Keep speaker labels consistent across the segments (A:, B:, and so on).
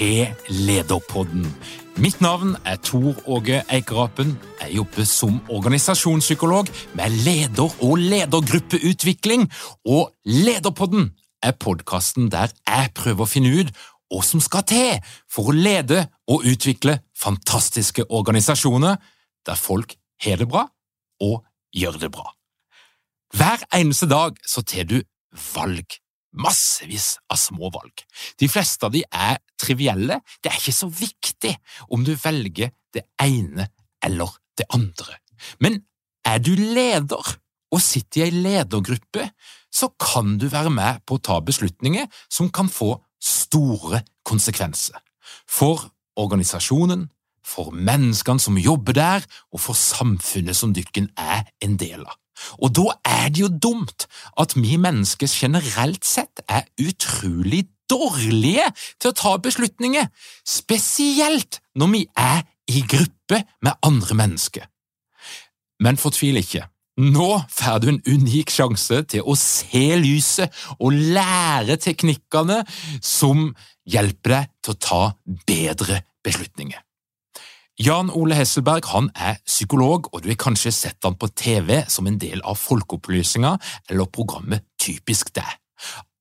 A: til Lederpodden. Mitt navn er Tor Åge Eikerapen. Jeg jobber som organisasjonspsykolog med leder- og ledergruppeutvikling. Og Lederpodden er podkasten der jeg prøver å finne ut hva som skal til for å lede og utvikle fantastiske organisasjoner der folk har det bra og gjør det bra. Hver eneste dag så tar du valg massevis av små valg. De fleste av de er trivielle, det er ikke så viktig om du velger det ene eller det andre. Men er du leder og sitter i ei ledergruppe, så kan du være med på å ta beslutninger som kan få store konsekvenser. For organisasjonen, for menneskene som jobber der, og for samfunnet som dykken er en del av. Og da er det jo dumt at vi mennesker generelt sett er utrolig dårlige til å ta beslutninger, spesielt når vi er i gruppe med andre mennesker. Men fortvil ikke. Nå får du en unik sjanse til å se lyset og lære teknikkene som hjelper deg til å ta bedre beslutninger. Jan Ole Hesselberg han er psykolog, og du har kanskje sett han på TV som en del av Folkeopplysninga eller programmet Typisk deg.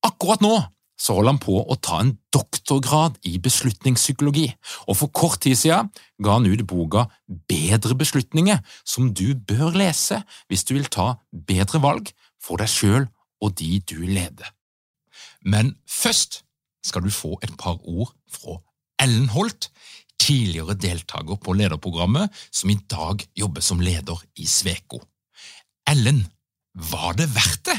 A: Akkurat nå så holder han på å ta en doktorgrad i beslutningspsykologi, og for kort tid siden ga han ut boka Bedre beslutninger, som du bør lese hvis du vil ta bedre valg for deg sjøl og de du leder. Men først skal du få et par ord fra Ellen Holt, tidligere deltaker på lederprogrammet, som i dag jobber som leder i Sveko. Ellen, var det verdt det?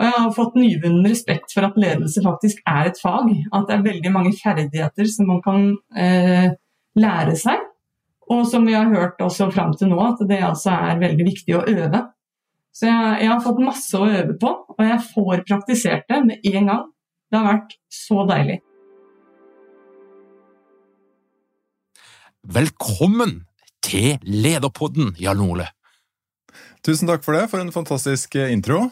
B: Og jeg har fått nyvunnen respekt for at ledelse faktisk er et fag. At det er veldig mange ferdigheter som man kan eh, lære seg. Og som vi har hørt også fram til nå, at det altså er veldig viktig å øve. Så jeg, jeg, har fått masse å øve på, og jeg får praktisert det med en gang. Det har vært så deilig.
A: Velkommen til Lederpodden, Jan Ole.
C: Tusen takk for det, for en fantastisk eh, intro.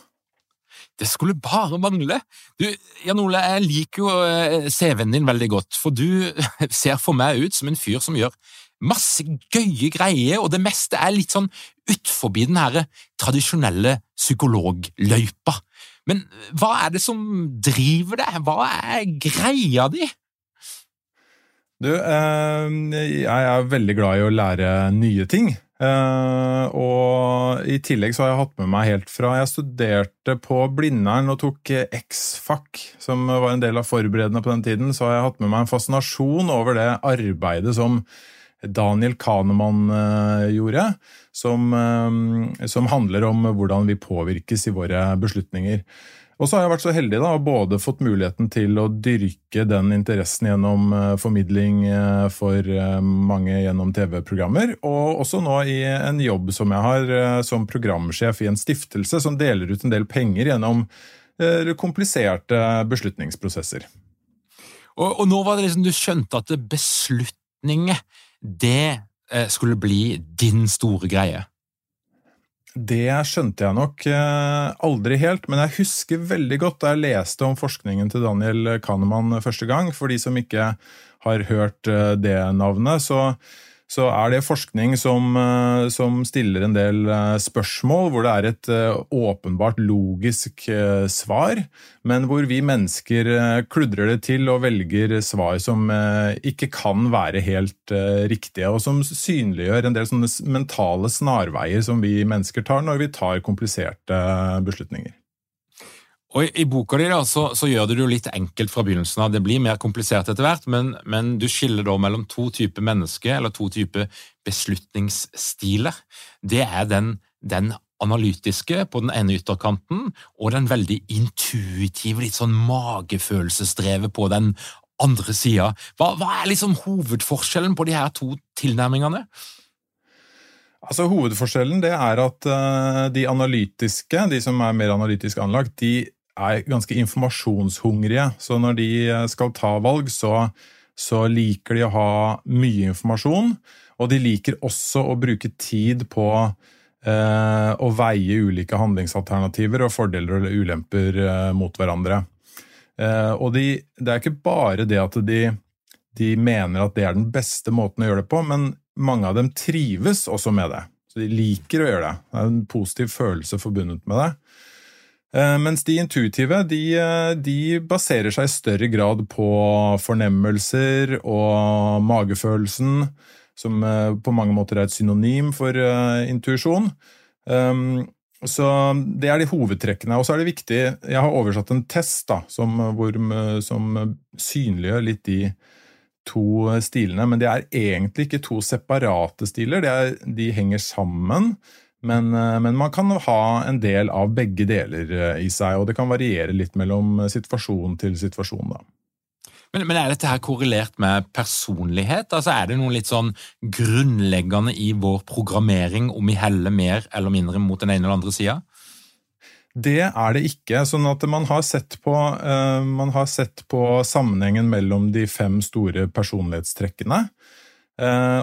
A: Det skulle bare mangle. Du, Jan Ole, jeg liker jo eh, CV-en din veldig godt, for du ser for meg ut som en fyr som gjør masse gøye greier, og det meste er litt sånn utforbi den her tradisjonelle psykologløypa. Men hva er det som driver deg? Hva er greia di?
C: Du, eh, jeg er veldig glad i å lære nye ting. Eh, og i tillegg så har jeg hatt med meg helt fra jeg studerte på Blindern og tok X-FAC, som var en del av forberedende på den tiden, så har jeg hatt med meg en fascinasjon over det arbeidet som Daniel Kahneman uh, gjorde, som, som handler om hvordan vi påvirkes i våre beslutninger. Og så har jeg vært så heldig da, både fått muligheten til å dyrke den interessen gjennom uh, formidling uh, for uh, mange gjennom TV-programmer, og også nå i en jobb som jeg har som programsjef i en stiftelse som deler ut en del penger gjennom kompliserte beslutningsprosesser.
A: Og, og, nå var det liksom du skjønte at beslutninger, det skulle bli din store greie?
C: Det skjønte jeg nok eh, aldri helt, men jeg husker veldig godt da jeg leste om forskningen til Daniel Kahneman første gang. For de som ikke har hørt eh, det navnet, så så er det forskning som, eh, som, stiller en del eh, spørsmål, hvor det er et eh, åpenbart logisk svar, men hvor vi mennesker kludrer det til og velger svar som ikke kan være helt riktige, og som synliggjør en del mentale snarveier som vi mennesker tar når vi tar kompliserte beslutninger.
A: Og I, boka di da, så, så, gjør du det jo litt enkelt fra begynnelsen av. Det blir mer komplisert etter hvert, men, men, du skiller da mellom to typer mennesker, eller to typer beslutningsstiler. Det er den, den analytiske på den ene ytterkanten, og den veldig intuitive, litt sånn magefølelsesdrevet på den andre sida. Hva, hva, er liksom hovedforskjellen på de her to tilnærmingene?
C: Altså Hovedforskjellen det er at uh, de analytiske, de som er mer analytisk anlagt, de er ganske informasjonshungrige. Så når de eh, skal ta valg, så, så, liker de å ha mye informasjon. Og de liker også å bruke tid på eh, å veie ulike handlingsalternativer og fordeler og ulemper eh, mot hverandre. Eh, og de, det er ikke bare det at de, de mener at det er den beste måten å gjøre det på, men mange av dem trives også med det. Så de liker å gjøre det. Det er en positiv følelse forbundet med det. Eh, mens de intuitive de, eh, de, baserer seg i større grad på fornemmelser og magefølelsen, som eh, på mange måter er et synonym for intuisjon. Ehm, så det er de hovedtrekkene. Og så er det viktig Jeg har oversatt en test da, som, hvor, som synliggjør litt de to stilene. Men det er egentlig ikke to separate stiler. Er, de henger sammen. Men, eh, men, man kan ha en del av begge deler eh, i seg, og det kan variere litt mellom situasjon til situasjon. da.
A: Men, men, er dette her korrelert med personlighet? Altså Er det noe litt sånn grunnleggende i vår programmering om vi heller mer eller mindre mot den ene eller andre sida?
C: Det er det ikke. sånn at Man har sett på, man har sett på sammenhengen mellom de fem store personlighetstrekkene.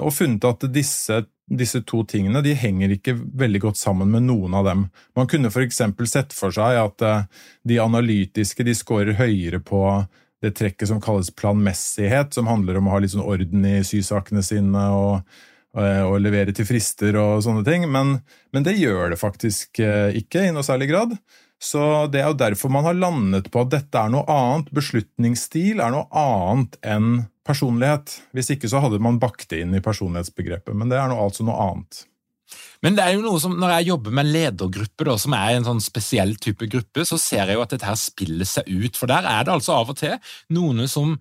C: Og funnet at disse disse to tingene de henger ikke veldig godt sammen med noen av dem. Man kunne f.eks. sett for seg at eh, de analytiske de scorer høyere på det trekket som kalles planmessighet, som handler om å ha litt sånn orden i sysakene sine og, eh, og, levere til frister og sånne ting, men, men det gjør det faktisk eh, ikke i noe særlig grad. Så Det er jo derfor man har landet på at dette er noe annet. Beslutningsstil er noe annet enn personlighet. Hvis ikke så hadde man bakt det inn i personlighetsbegrepet, men det er noe, altså noe annet.
A: Men det er jo noe som, når jeg jobber med ledergrupper, da, som er en sånn spesiell type gruppe, så ser jeg jo at dette her spiller seg ut. For der er det altså av og til noen som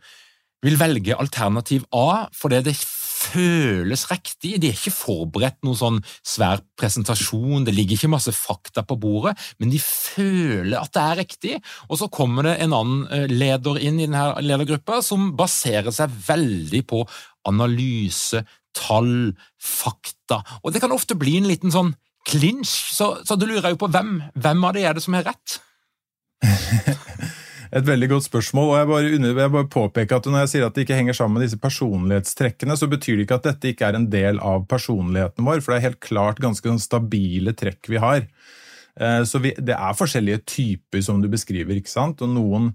A: vil velge alternativ A fordi det føles riktig. De er ikke forberedt noen sånn svær presentasjon, det ligger ikke masse fakta på bordet, men de føler at det er riktig. Og så kommer det en annen eh, leder inn i denne ledergruppa som baserer seg veldig på analyse, tall, fakta. Og det kan ofte bli en liten sånn klinsj, så, så du lurer jo på hvem, hvem av de er det som har rett?
C: et veldig godt spørsmål. og jeg bare, under, jeg bare påpeker at Når jeg sier at det ikke henger sammen med disse personlighetstrekkene, så betyr det ikke at dette ikke er en del av personligheten vår. For det er helt klart ganske sånn stabile trekk vi har. Eh, så vi, det er forskjellige typer som du beskriver. ikke sant? Og noen,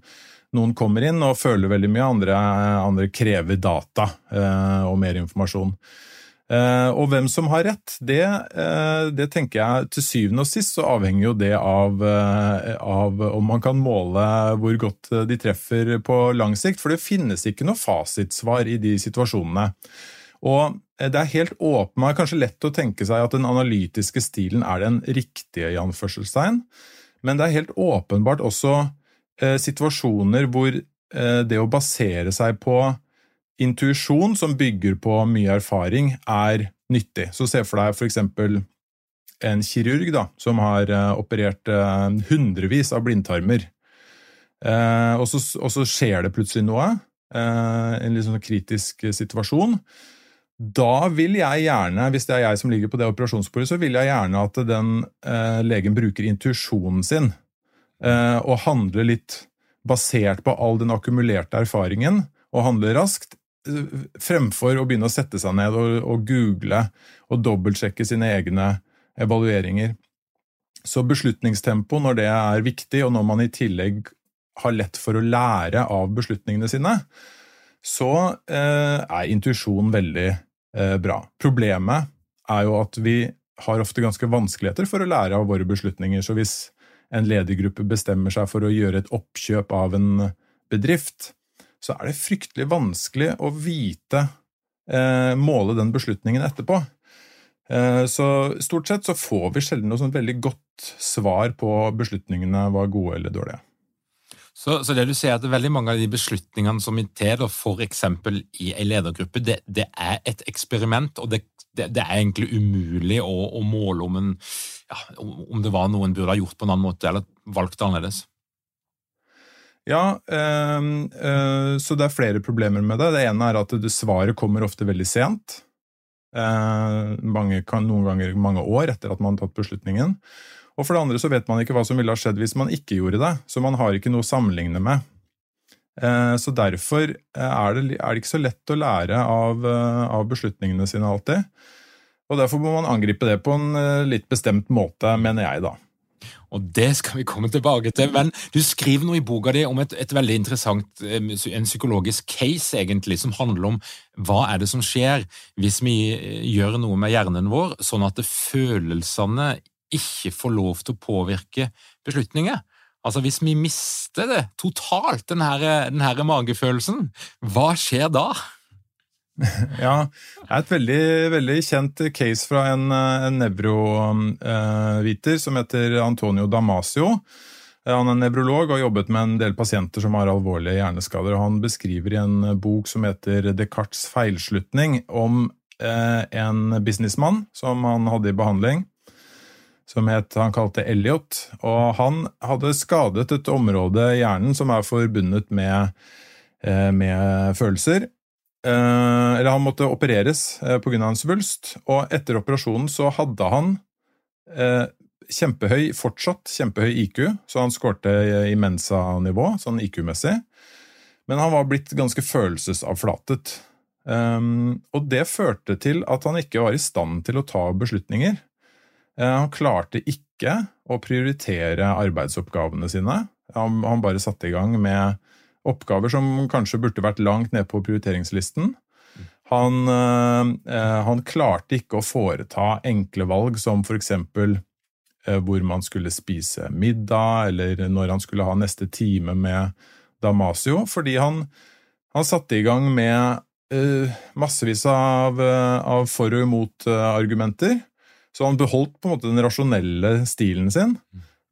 C: noen kommer inn og føler veldig mye, andre, andre krever data eh, og mer informasjon. Eh, og hvem som har rett, det, det, tenker jeg til syvende og sist så avhenger jo det av, av, om man kan måle hvor godt de treffer på lang sikt. For det finnes ikke noe fasitsvar i de situasjonene. Og det er helt åpenbart, kanskje lett å tenke seg at den analytiske stilen er den riktige, i anførselstegn, men det er helt åpenbart også eh, situasjoner hvor eh, det å basere seg på intuisjon som bygger på mye erfaring, er nyttig. Så se for deg f.eks. en kirurg da, som har eh, operert eh, hundrevis av blindtarmer. Eh, og så, og, så, skjer det plutselig noe, eh, en litt sånn kritisk situasjon. Da vil jeg gjerne, hvis det er jeg som ligger på det operasjonsbordet, så vil jeg gjerne at den eh, legen bruker intuisjonen sin eh, og handler litt basert på all den akkumulerte erfaringen, og handler raskt, fremfor å begynne å sette seg ned og, og google og dobbeltsjekke sine egne evalueringer. Så beslutningstempo, når det er viktig, og når man i tillegg har lett for å lære av beslutningene sine, så eh, er intuisjon veldig Eh, bra. Problemet er jo at vi har ofte ganske vanskeligheter for å lære av våre beslutninger. Så hvis en ledergruppe bestemmer seg for å gjøre et oppkjøp av en bedrift, så er det fryktelig vanskelig å vite, eh, måle den beslutningen etterpå. Eh, så stort sett så får vi sjelden noe sånn veldig godt svar på beslutningene var gode eller dårlige.
A: Så, så, det du sier at veldig mange av de beslutningene som vi tar, f.eks. i en ledergruppe, det, det, er et eksperiment, og det, det, det er egentlig umulig å, å måle om, en, ja, om, det var noe en burde ha gjort på en annen måte eller valgt annerledes.
C: Ja, øh, øh, så det er flere problemer med det. Det ene er at svaret kommer ofte veldig sent. Eh, mange, noen ganger mange år etter at man har tatt beslutningen. Og for det andre så vet man ikke hva som ville ha skjedd hvis man ikke gjorde det, så man har ikke noe å sammenligne med. Eh, så derfor eh, er det, er det ikke så lett å lære av, eh, av, beslutningene sine alltid. Og derfor må man angripe det på en litt bestemt måte, mener jeg, da.
A: Og det skal vi komme tilbake til. Men du skriver noe i boka di om et, et, veldig interessant en psykologisk case, egentlig, som handler om hva er det som skjer hvis vi gjør noe med hjernen vår, sånn at følelsene ikke får lov til å påvirke beslutninger. Altså Hvis vi mister det totalt, den her, den her magefølelsen, hva skjer da?
C: Ja, det er et veldig, veldig kjent case fra en, en nevroviter som heter Antonio Damasio. Han er nevrolog og har jobbet med en del pasienter som har alvorlige hjerneskader. Han beskriver i en bok som heter Descartes' feilslutning, om eh, en businessmann som han hadde i behandling som het, han kalte Elliot. Og han hadde skadet et område i hjernen som er forbundet med, eh, med følelser. Eh, eller han måtte opereres eh, pga. en svulst, og etter operasjonen så hadde han kjempehøy, fortsatt kjempehøy IQ, så han skårte i Mensa-nivå, sånn IQ-messig. Men han var blitt ganske følelsesavflatet. og det førte til at han ikke var i stand til å ta beslutninger. Uh, han klarte ikke å prioritere arbeidsoppgavene sine. Han, han bare satte i gang med oppgaver som kanskje burde vært langt ned på prioriteringslisten. Han, eh, han klarte ikke å foreta enkle valg som f.eks. Eh, hvor man skulle spise middag, eller når han skulle ha neste time med Damasio, fordi han, han satte i gang med uh, massevis av, av for- og imot-argumenter. Så han beholdt på en måte den rasjonelle stilen sin,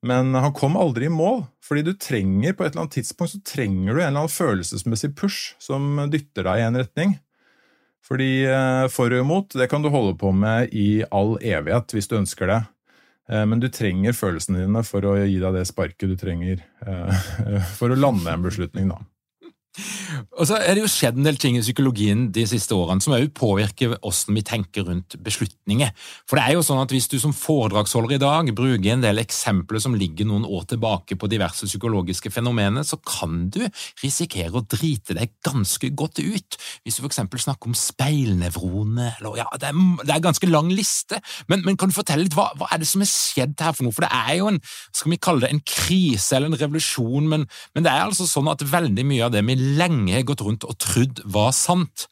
C: men han kom aldri i mål. Fordi du trenger på et eller annet tidspunkt så trenger du en eller annen følelsesmessig push som dytter deg i en retning. Fordi eh, for og imot, det kan du holde på med i all evighet hvis du ønsker det. Eh, men du trenger følelsene dine for å gi deg det sparket du trenger eh, for å lande en beslutning, da.
A: Og så er det jo skjedd en del ting i psykologien de siste årene som også påvirker hvordan vi tenker rundt beslutninger. For det er jo sånn at Hvis du som foredragsholder i dag bruker en del eksempler som ligger noen år tilbake på diverse psykologiske fenomener, så kan du risikere å drite deg ganske godt ut. Hvis du f.eks. snakker om speilnevrone eller, ja, det, er, det er ganske lang liste. Men, men kan du fortelle litt, hva, hva, er det som er skjedd her for noe? For det er jo en skal vi kalle det en krise eller en revolusjon, men, men det er altså sånn at veldig mye av det vi lenge gått rundt og trodd var sant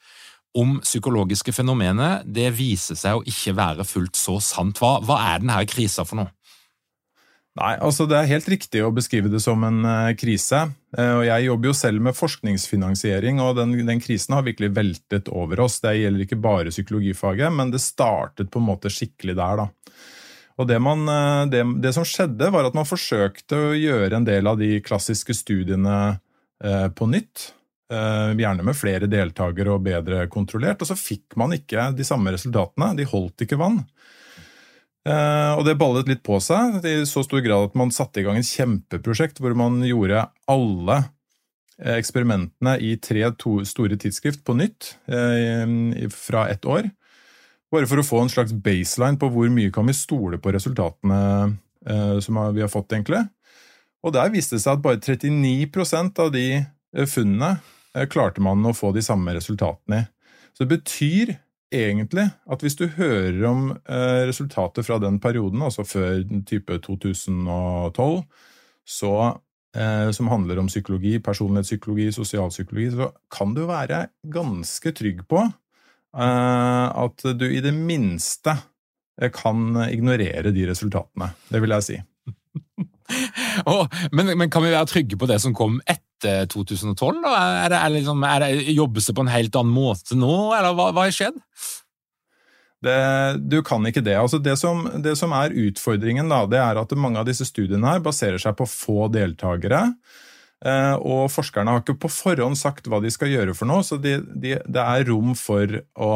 A: om psykologiske fenomener, det viser seg å ikke være fullt så sant. Hva, hva er denne krisa for noe?
C: Nei, altså Det er helt riktig å beskrive det som en uh, krise. Uh, og Jeg jobber jo selv med forskningsfinansiering, og den, den, krisen har virkelig veltet over oss. Det gjelder ikke bare psykologifaget, men det startet på en måte skikkelig der. da. Og det, man, uh, det, det som skjedde, var at man forsøkte å gjøre en del av de klassiske studiene på nytt. Eh, gjerne med flere deltakere og bedre kontrollert. Og så fikk man ikke de samme resultatene. De holdt ikke vann. Eh, og det ballet litt på seg i så stor grad at man satte i gang en kjempeprosjekt hvor man gjorde alle eh, eksperimentene i tre store tidsskrift på nytt fra ett år. Bare for å få en slags baseline på hvor mye kan vi stole på resultatene som vi har fått, egentlig. Og der viste det seg at bare 39% av de funnene Eh, klarte man å få de samme resultatene i. Så det betyr egentlig at hvis du hører om resultatet fra den perioden, altså før type 2012, så, eh, som handler om psykologi, personlighetspsykologi, sosialpsykologi, så kan du være ganske trygg på at du i det minste kan ignorere de resultatene. Det vil jeg si.
A: oh, men, men, kan vi være trygge på det som kom etter? etter 2012? Er det, er liksom, er det, jobbes det på en helt annen måte nå, eller hva har skjedd?
C: Det, du kan ikke det. Altså det, som, det som er utfordringen, da, det er at mange av disse studiene her baserer seg på få deltakere. Eh, og forskerne har ikke på forhånd sagt hva de skal gjøre for noe, så de, de, det er rom for å,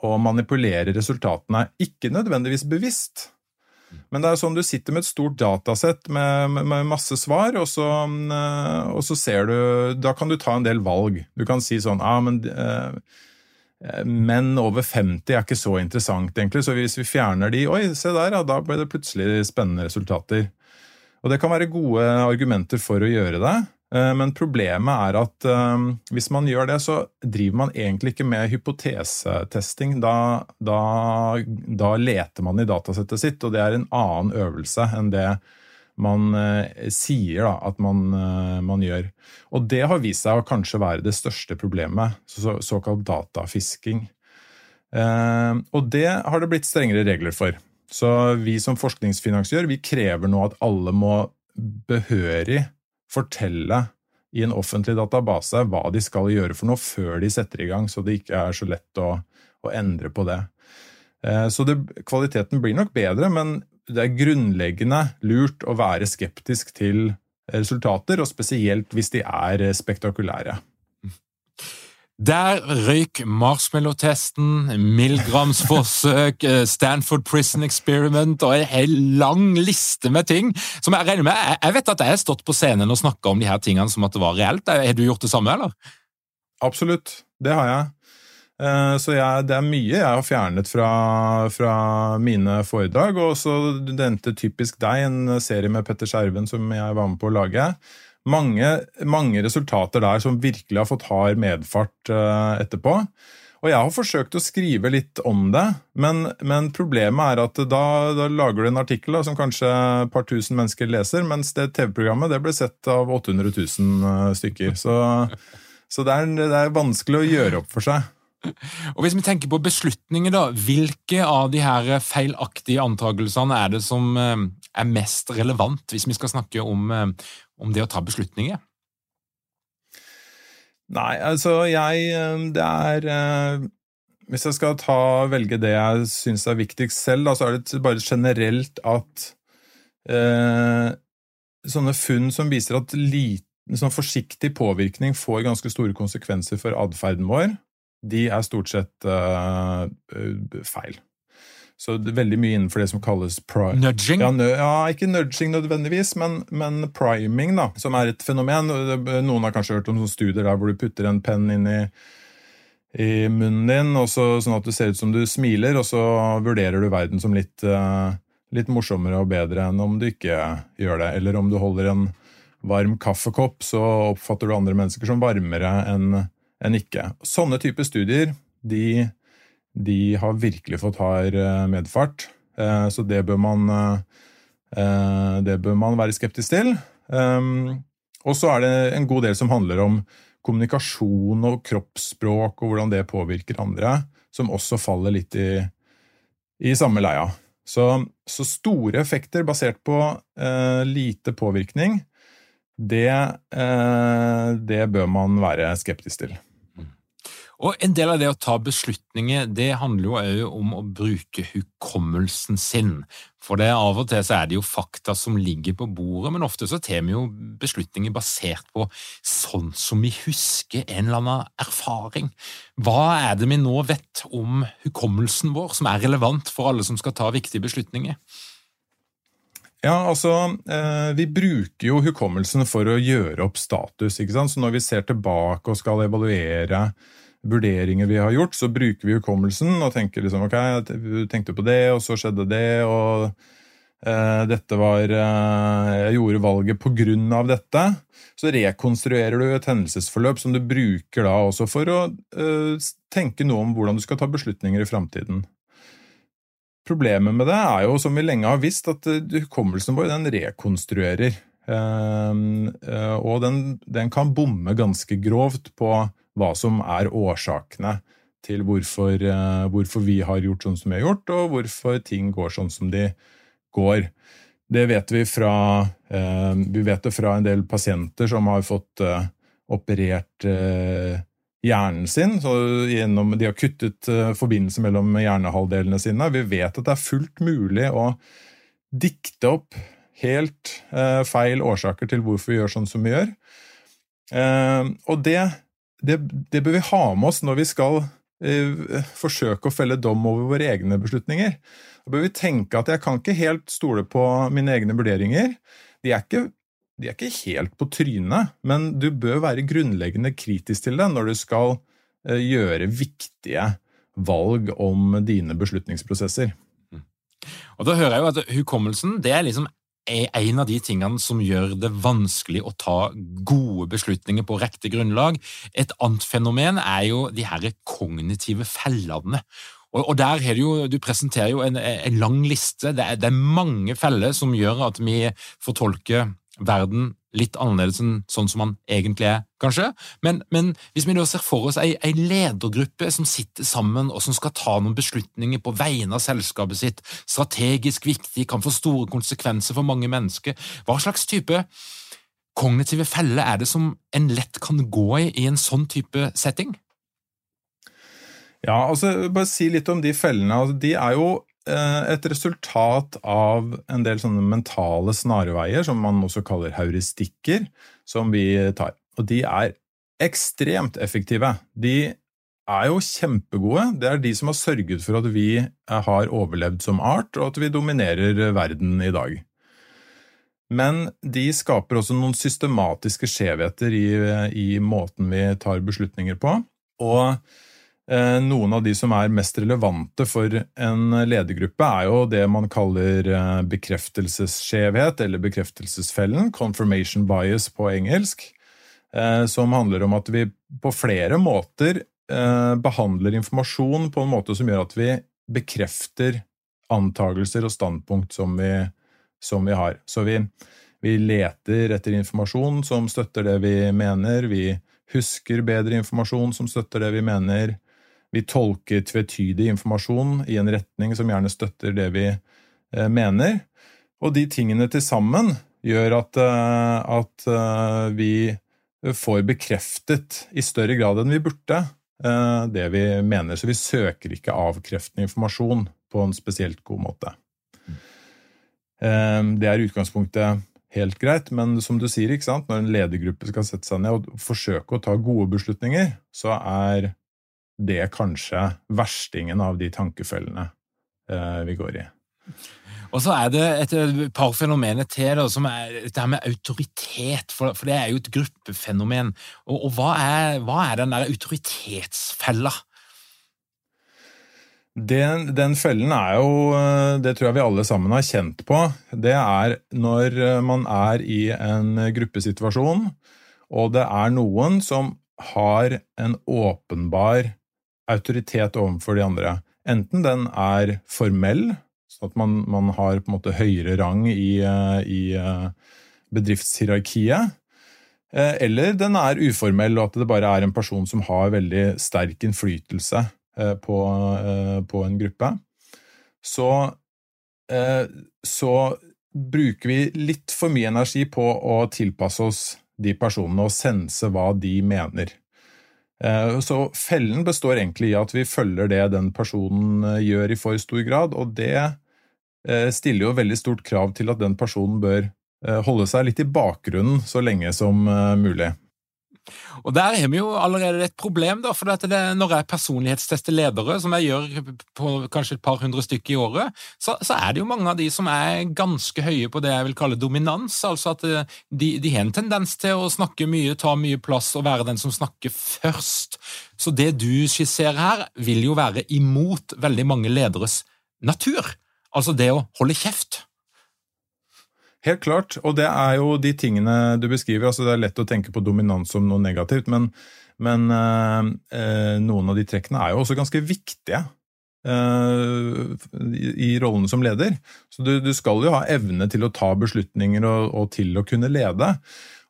C: å manipulere resultatene. Ikke nødvendigvis bevisst, men det er sånn du sitter med et stort datasett med, med, med masse svar, og så, eh, og så, ser du Da kan du ta en del valg. Du kan si sånn ah, men eh, Menn over 50 er ikke så interessant, egentlig, så hvis vi fjerner de Oi, se der, ja, da ble det plutselig spennende resultater. Og det kan være gode argumenter for å gjøre det. Eh, men problemet er at um, hvis man gjør det, så driver man egentlig ikke med hypotesetesting. Da, da, da, leter man i datasettet sitt, og det er en annen øvelse enn det man uh, sier da, at man, man, gjør. Og det har vist seg å kanskje være det største problemet, så, såkalt datafisking. Og det har det blitt strengere regler for. Så vi som forskningsfinansiør vi krever nå at alle må behørig fortelle i en offentlig database hva de skal gjøre for noe før de setter i gang, så det ikke er så lett å, å endre på det. Eh, så det, kvaliteten blir nok bedre, men det er grunnleggende lurt å være skeptisk til resultater, og spesielt hvis de er spektakulære.
A: Der røyk marshmallow-testen, Milgrams-forsøk, eh, Stanford Prison Experiment og en hel lang liste med ting som jeg regner med Jeg vet at jeg har stått på scenen og snakka om de her tingene som at det var reelt. Har du gjort det samme, eller?
C: Absolutt, det har jeg. Eh, så jeg, det er mye jeg har fjernet fra, fra mine foredrag. Og så endte Typisk deg, en serie med Petter Skjerven som jeg var med på å lage mange, mange, resultater der som virkelig har fått hard medfart uh, etterpå. Og jeg har forsøkt å skrive litt om det, men, men problemet er at da, da, lager du en artikkel da, som kanskje et par tusen mennesker leser, mens det TV-programmet det ble sett av 800 000 eh, stykker. Så, så det, er, det er vanskelig å gjøre opp for seg.
A: Og Hvis vi tenker på beslutninger, da, hvilke av de her feilaktige antakelsene er det som eh, er mest relevant, hvis vi skal snakke om, om det å ta beslutninger?
C: Nei, altså jeg eh, Det er eh, Hvis jeg skal ta, velge det jeg syns er viktigst selv, da, så er det bare generelt at eh, sånne funn som viser at liten, sånn forsiktig påvirkning får ganske store konsekvenser for atferden vår, de er stort sett eh, feil. Så det er veldig mye innenfor det som kalles
A: Nudging?
C: Ja, ja, ikke nudging nødvendigvis, men, men, priming, da, som er et fenomen. Noen har kanskje hørt om sånne studier der hvor du putter en penn inn i, i munnen din, så, sånn at det ser ut som du smiler, og så vurderer du verden som litt, uh, litt morsommere og bedre enn om du ikke gjør det. Eller om du holder en varm kaffekopp, så oppfatter du andre mennesker som varmere enn en ikke. Sånne typer studier de de har virkelig fått hard eh, medfart. Eh, så det bør man, eh, det bør man være skeptisk til. Og så er det en god del som handler om kommunikasjon og kroppsspråk og hvordan det påvirker andre, som også faller litt i, i samme leia. Så, så, store effekter basert på eh, lite påvirkning, det, eh, det bør man være skeptisk til.
A: Og En del av det å ta beslutninger det handler jo òg om å bruke hukommelsen sin. For det Av og til så er det jo fakta som ligger på bordet, men ofte så tar vi jo beslutninger basert på sånn som vi husker en eller annen erfaring. Hva er det vi nå vet om hukommelsen vår som er relevant for alle som skal ta viktige beslutninger?
C: Ja, altså, eh, Vi bruker jo hukommelsen for å gjøre opp status. ikke sant? Så Når vi ser tilbake og skal evaluere vurderinger vi har gjort, så bruker vi hukommelsen og tenker liksom ok, jeg tenkte på det, og så skjedde det, og eh, dette var eh, Jeg gjorde valget på grunn av dette. Så rekonstruerer du et hendelsesforløp som du bruker da også for å eh, tenke noe om hvordan du skal ta beslutninger i framtiden. Problemet med det er jo, som vi lenge har visst, at hukommelsen vår den rekonstruerer. Og den, den kan bomme ganske grovt på hva som er årsakene til hvorfor, eh, hvorfor, vi har gjort sånn som vi har gjort, og hvorfor ting går sånn som de går. Det vet vi fra, eh, vi vet det fra en del pasienter som har fått eh, operert hjernen sin. gjennom, De har kuttet forbindelsen mellom hjernehalvdelene sine. Vi vet at det er fullt mulig å dikte opp helt feil årsaker til hvorfor vi gjør sånn som vi gjør. Og det det, det, bør vi ha med oss når vi skal eh, forsøke å felle dom over våre egne beslutninger. Da bør vi tenke at jeg kan ikke helt stole på mine egne vurderinger. De er ikke, de er ikke helt på trynet, men du bør være grunnleggende kritisk til det når du skal eh, gjøre viktige valg om dine beslutningsprosesser.
A: Mm. Og Da hører jeg jo at hukommelsen det er liksom er en av de tingene som gjør det vanskelig å ta gode beslutninger på riktig grunnlag. Et annet fenomen er jo de her kognitive fellene. Og, der har Du jo, du presenterer jo en, en lang liste. Det er, det er mange feller som gjør at vi fortolker verden litt annerledes enn sånn som man egentlig er, kanskje. Men, men hvis vi da ser for oss ei, ei, ledergruppe som sitter sammen og som skal ta noen beslutninger på vegne av selskapet sitt, strategisk viktig, kan få store konsekvenser for mange mennesker, hva slags type kognitive feller er det som en lett kan gå i i en sånn type setting?
C: Ja, altså bare si litt om de fellene. Altså, de er jo et resultat av en del sånne mentale snarveier, som man også kaller heuristikker, som vi tar. Og de er ekstremt effektive. De er jo kjempegode. Det er de som har sørget for at vi har overlevd som art, og at vi dominerer verden i dag. Men de skaper også noen systematiske skjevheter i, i måten vi tar beslutninger på. Og Eh, noen av de som er mest relevante for en ledergruppe, er jo det man kaller eh, bekreftelsesskjevhet, eller bekreftelsesfellen, confirmation bias på engelsk, eh, som handler om at vi på flere måter behandler informasjon på en måte som gjør at vi bekrefter antagelser og standpunkt som vi, som vi har. Så vi, vi leter etter informasjon som støtter det vi mener, vi husker bedre informasjon som støtter det vi mener, vi tolker tvetydig informasjon i en retning som gjerne støtter det vi eh, mener. Og de tingene til sammen gjør at, eh, at eh, vi får bekreftet i større grad enn vi burde det vi mener. Så vi søker ikke avkreftende informasjon på en spesielt god måte. Det er utgangspunktet helt greit, men som du sier, når en ledergruppe skal sette seg ned og forsøke å ta gode beslutninger, så er det er kanskje verstingen av de tankefellene vi går i.
A: Og så er det et par fenomener til, da, som er dette med autoritet, for, for, det er jo et gruppefenomen. Og, og hva, er, hva, er, den der autoritetsfella?
C: Den, den, fellen er jo, det tror jeg vi alle sammen har kjent på, det er når man er i en gruppesituasjon, og det er noen som har en åpenbar autoritet overfor de andre. Enten den er formell, sånn at man, man har på en måte høyere rang i, eh, i eh, bedriftshierarkiet, eh, eller den er uformell, og at det bare er en person som har veldig sterk innflytelse på, på en gruppe. Så, så bruker vi litt for mye energi på å tilpasse oss de personene og sense hva de mener. Eh, så fellen består egentlig i at vi følger det den personen eh, gjør i for stor grad, og det eh, stiller jo veldig stort krav til at den personen bør holde seg litt i bakgrunnen så lenge som mulig.
A: Og Der har vi jo allerede et problem, da, for det, når jeg personlighetstester ledere, som jeg gjør på kanskje et par hundre stykker i året, så, så, er det jo mange av de som er ganske høye på det jeg vil kalle dominans. altså at eh, de, de har en tendens til å snakke mye, ta mye plass og være den som snakker først. Så det du skisserer her, vil jo være imot veldig mange lederes natur. Altså det å holde kjeft.
C: Helt klart, og det er jo de tingene du beskriver. altså Det er lett å tenke på dominans som noe negativt, men, men øh, øh, noen av de trekkene er jo også ganske viktige Eh, i, i rollene som leder. Så du, du, skal jo ha evne til å ta beslutninger og, og, til å kunne lede.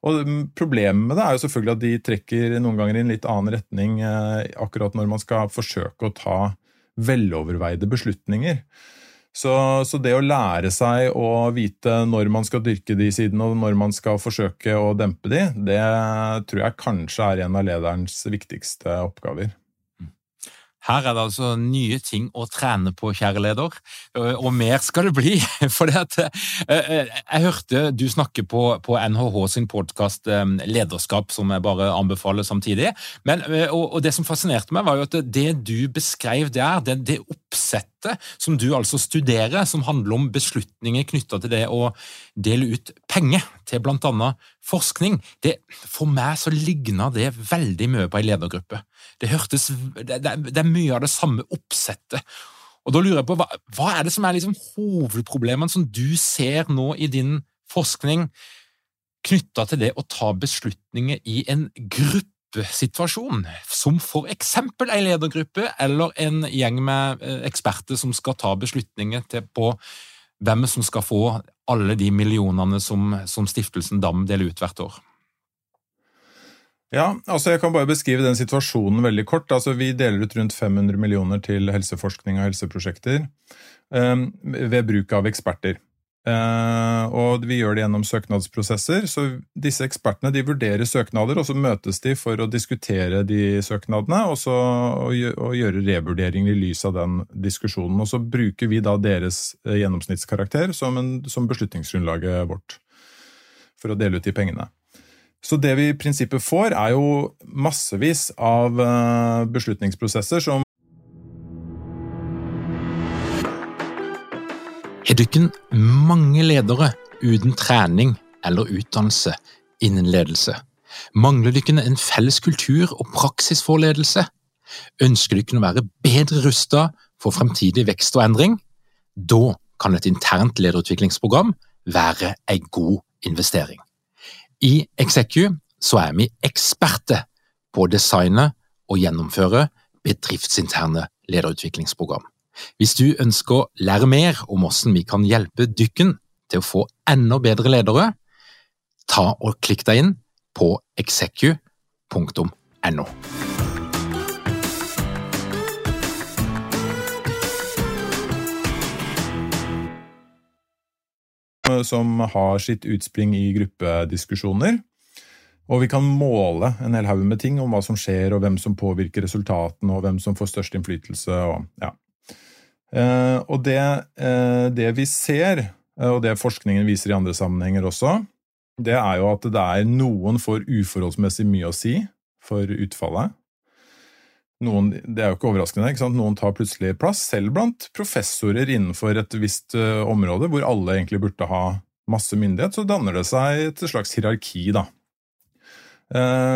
C: Og Problemet med det er jo selvfølgelig at de trekker noen ganger i en litt annen retning akkurat når man skal forsøke å ta veloverveide beslutninger. Så, så, det å lære seg å vite når man skal dyrke de sidene, og når man skal forsøke å dempe de, det tror jeg kanskje er en av lederens viktigste oppgaver.
A: Her er det altså nye ting å trene på, kjære leder, og mer skal det bli. For det at, jeg hørte du snakke på, på NHH sin podkast Lederskap, som jeg bare anbefaler samtidig. Men, og, og, det som fascinerte meg, var jo at det du beskrev der, det, det oppsettet som du altså studerer, som handler om beslutninger knytta til det å dele ut penger til blant annet forskning, det, for meg så ligna det veldig mye på ei ledergruppe. Det, hørtes, det, det, er mye av det samme oppsettet. Og da lurer jeg på, Hva, hva er det som er liksom hovedproblemene som du ser nå i din forskning knytta til det å ta beslutninger i en gruppesituasjon, som for eksempel ei ledergruppe eller en gjeng med eh, eksperter som skal ta beslutninger på hvem som skal få alle de millionene som, som Stiftelsen Dam deler ut hvert år?
C: Ja, altså Jeg kan bare beskrive den situasjonen veldig kort. Altså Vi deler ut rundt 500 millioner til helseforskning og helseprosjekter um, ved bruk av eksperter. Uh, og vi gjør det gjennom søknadsprosesser. Så disse ekspertene de vurderer søknader, og så møtes de for å diskutere de søknadene og, så, og, gjøre revurderinger i lys av den diskusjonen. Og så bruker vi da deres uh, gjennomsnittskarakter som, en, som beslutningsgrunnlaget vårt for å dele ut de pengene. Så det vi i prinsippet får, er jo massevis av uh, beslutningsprosesser som
A: Dere mange ledere uten trening eller utdannelse innen ledelse? Mangler dere en felles kultur og praksis for ledelse? Ønsker dere å være bedre rustet for fremtidig vekst og endring? Da kan et internt lederutviklingsprogram være en god investering. I Execu så er vi eksperter på å designe og gjennomføre bedriftsinterne lederutviklingsprogram. Hvis du ønsker å lære mer om hvordan vi kan hjelpe dykken til å få enda bedre ledere, ta og klikk deg inn på execu.no.
C: Som har sitt utspring i gruppediskusjoner. Og vi kan måle en hel haug med ting om hva som skjer, og hvem som påvirker resultatene, og hvem som får størst innflytelse. og ja, og det, eh, det, vi ser, eh, og det forskningen viser i andre sammenhenger også, det er jo at det er noen får uforholdsmessig mye å si for utfallet. noen, Det er jo ikke overraskende. Ikke sant? Noen tar plutselig plass, selv blant professorer innenfor et visst område, hvor alle egentlig burde ha masse myndighet. Så danner det seg et slags hierarki, da.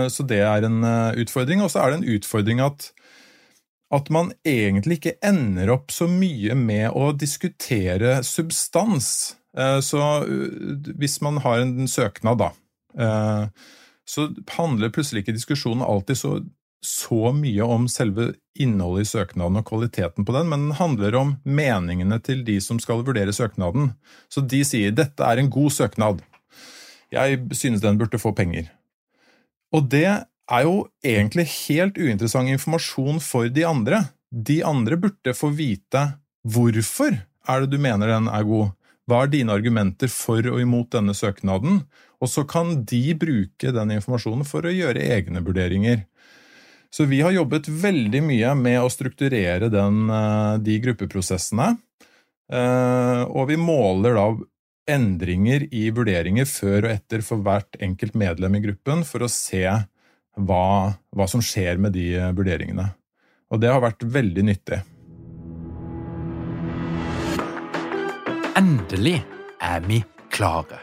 C: Så det er en utfordring. Og så er det en utfordring at, at man egentlig ikke ender opp så mye med å diskutere substans. Så hvis man har en søknad, da, så handler plutselig ikke diskusjonen alltid så så mye om selve innholdet i søknaden og kvaliteten på den, men den handler om meningene til de som skal vurdere søknaden. Så de sier 'dette er en god søknad', jeg synes den burde få penger. Og det er jo egentlig helt uinteressant informasjon for de andre. De andre burde få vite hvorfor er det du mener den er god. Hva er dine argumenter for og imot denne søknaden? Og så kan de bruke den informasjonen for å gjøre egne vurderinger. Så vi har jobbet veldig mye med å strukturere den, eh, de gruppeprosessene. Eh, og vi måler da endringer i vurderinger før og etter for hvert enkelt medlem i gruppen for å se hva, hva som skjer med de eh, vurderingene. Og det har vært veldig nyttig.
A: Endelig er vi klare.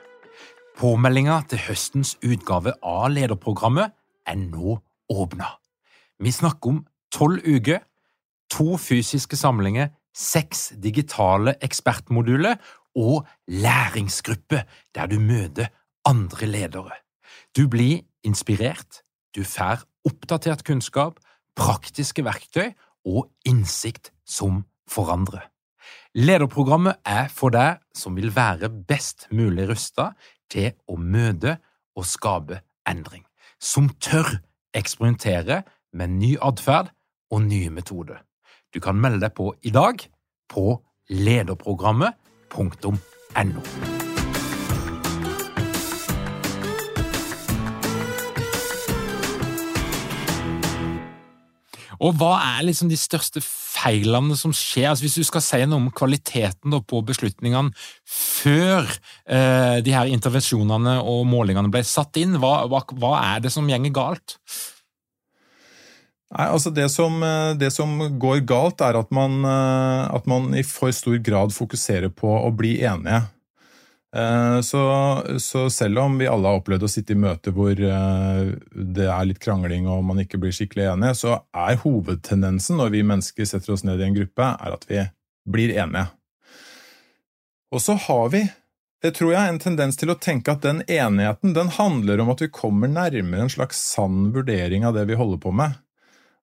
A: Påmeldinga til høstens utgave av lederprogrammet er nå åpna. Vi snakker om tolv uker, to fysiske samlinger, seks digitale ekspertmoduler og læringsgruppe der du møter andre ledere. Du blir inspirert, du får oppdatert kunnskap, praktiske verktøy og innsikt som forandrer. Lederprogrammet er for deg som vil være best mulig rusta til å møte og skape endring, som tør eksperimentere med ny atferd og nye metoder. Du kan melde deg på i dag på lederprogrammet.no. Og hva er liksom de største feilene som skjer? Altså hvis du skal si noe om kvaliteten på beslutningene før eh, de her intervensjonene og målingene ble satt inn, hva, hva, hva er det som gjenger galt?
C: Nei, altså det som, eh, det som, går galt, er at man, eh, at man, i for stor grad fokuserer på å bli enige. Eh, så, så, selv om vi alle har opplevd å sitte i møter hvor det er litt krangling og man ikke blir skikkelig enige, så er hovedtendensen når vi mennesker setter oss ned i en gruppe, er at vi blir enige. Og så har vi, det tror jeg, en tendens til å tenke at den enigheten den handler om at vi kommer nærmere en slags sann vurdering av det vi holder på med.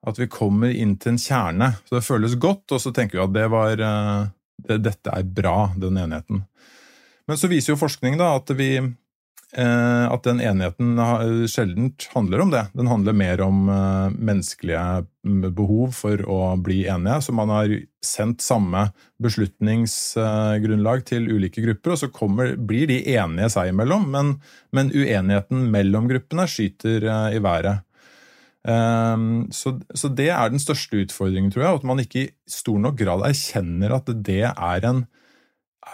C: At vi kommer inn til en kjerne. Så det føles godt, og så tenker vi at det var, eh, det, dette er bra, den enigheten. Men så viser jo forskning da at, vi, eh, at den enigheten sjelden handler om det. Den handler mer om eh, menneskelige mm, behov for å bli enige. Så man har sendt samme beslutningsgrunnlag til ulike grupper, og så kommer, blir de enige seg imellom, men, men uenigheten mellom gruppene skyter i været. Ehm, så, så, det er den største utfordringen, tror jeg. At man ikke i stor nok grad erkjenner at det er en,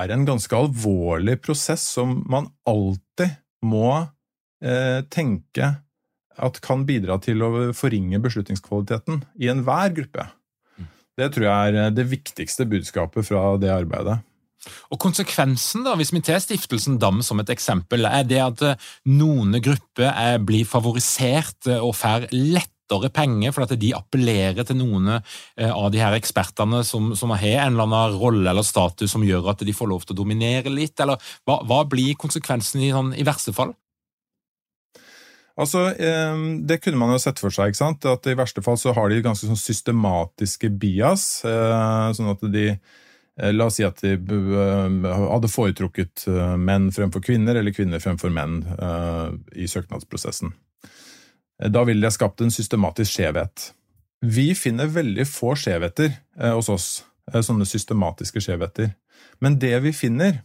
C: er en ganske alvorlig prosess som man alltid må eh, tenke at kan bidra til å forringe beslutningskvaliteten i enhver gruppe. Mm. Det tror jeg er det viktigste budskapet fra det arbeidet.
A: Og Konsekvensen, da, hvis vi tar Stiftelsen Dam som et eksempel, er det at eh, noen grupper eh, blir favorisert eh, og får lettere penger fordi de appellerer til noen av de her ekspertene som, som, har en eller annen rolle eller status som gjør at de får lov til å dominere litt, eller hva, hva blir konsekvensen i, sånn, i verste fall?
C: Altså, Det kunne man jo sett for seg. ikke sant? At I verste fall så har de ganske sånn systematiske bias. sånn at de Eh, la oss si at de eh, hadde foretrukket eh, menn fremfor kvinner, eller kvinner fremfor menn i søknadsprosessen. Da ville det skapt en systematisk skjevhet. Vi finner veldig få skjevheter hos oss, sånne systematiske skjevheter. Men det vi finner,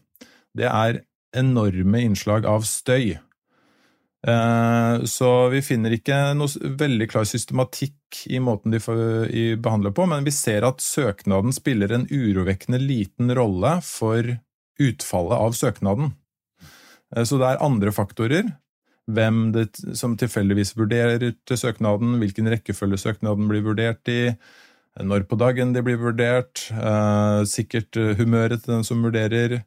C: det er enorme innslag av støy. Eh, så vi finner ikke noe veldig klar systematikk i måten de behandler på, men vi ser at søknaden spiller en urovekkende liten rolle for utfallet av søknaden. Eh, så det er andre faktorer, hvem det, som tilfeldigvis vurderer til søknaden, hvilken rekkefølge søknaden blir vurdert i, når på dagen de blir vurdert, eh, sikkert humøret til den som vurderer,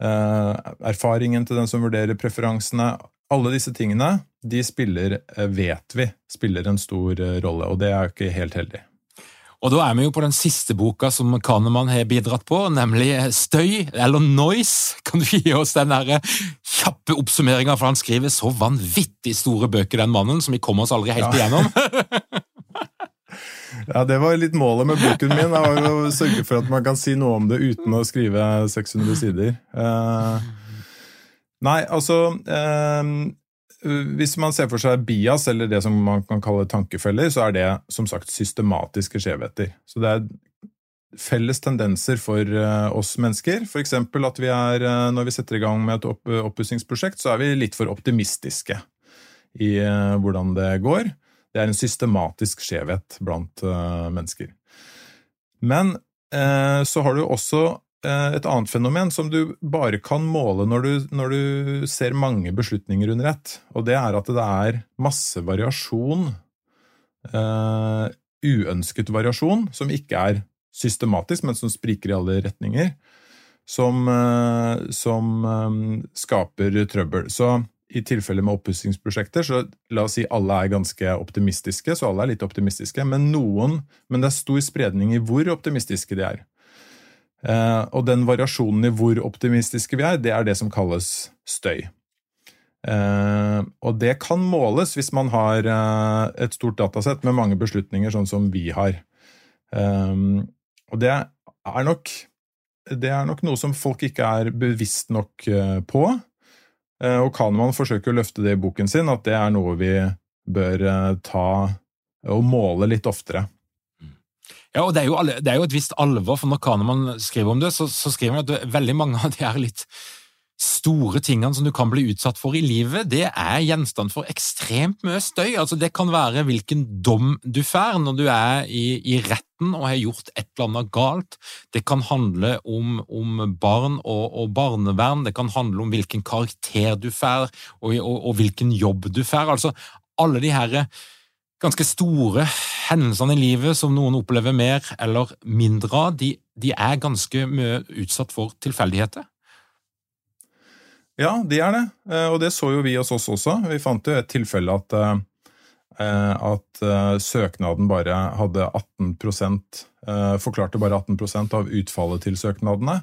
C: eh, erfaringen til den som vurderer preferansene. Alle disse tingene de spiller, eh, vet vi, spiller en stor eh, rolle, og det er ikke helt heldig.
A: Og da er vi jo på den siste boka som Kahneman har bidratt på, nemlig Støy, eller Noise. Kan du gi oss den der kjappe oppsummeringa, for han skriver så vanvittig store bøker, den mannen, som vi kommer oss aldri helt igjennom.
C: ja, det var litt målet med boken min, det var å sørge for at man kan si noe om det uten å skrive 600 sider. Uh, nei, altså uh, hvis man ser for seg bias, eller det som man kan kalle tankefeller, så er det som sagt systematiske skjevheter. Så det er felles tendenser for eh, oss mennesker. F.eks. at vi er, eh, når vi setter i gang med et oppussingsprosjekt, så er vi litt for optimistiske i eh, hvordan det går. Det er en systematisk skjevhet blant mennesker. Men så har du også et annet fenomen som du bare kan måle når du, når du, ser mange beslutninger under ett, og det er at det er masse variasjon, uh, uønsket variasjon, som ikke er systematisk, men som spriker i alle retninger, som, uh, som um, skaper trøbbel. Så i tilfelle med oppussingsprosjekter, så la oss si alle er ganske optimistiske, så alle er litt optimistiske, men noen, men det er stor spredning i hvor optimistiske de er. Eh, og den variasjonen i hvor optimistiske vi er, det er det som kalles støy. Eh, og det kan måles hvis man har eh, et stort datasett med mange beslutninger, sånn som vi har. Og det er nok, det er nok noe som folk ikke er bevisst nok på. Og Kahneman forsøker å løfte det i boken sin, at det er noe vi bør ta og måle litt oftere.
A: Ja, og det er, jo, det er, jo, et visst alvor, for når Kanemann skriver om det, så, så skriver han at veldig mange av de her litt store tingene som du kan bli utsatt for i livet, det er gjenstand for ekstremt mye støy. Altså, det kan være hvilken dom du får når du er i, i retten og har gjort et eller annet galt. Det kan handle om, om barn og, og, barnevern, det kan handle om hvilken karakter du får, og, og, og hvilken jobb du får. Altså, alle de her ganske store hendelsene i livet som noen opplever mer eller mindre av, de, de er ganske mye utsatt for tilfeldigheter.
C: Ja, de er det, eh, og det så jo vi hos oss også. Vi fant jo et tilfelle at, eh, at eh, søknaden bare hadde 18% Forklarte bare 18% av utfallet til søknadene.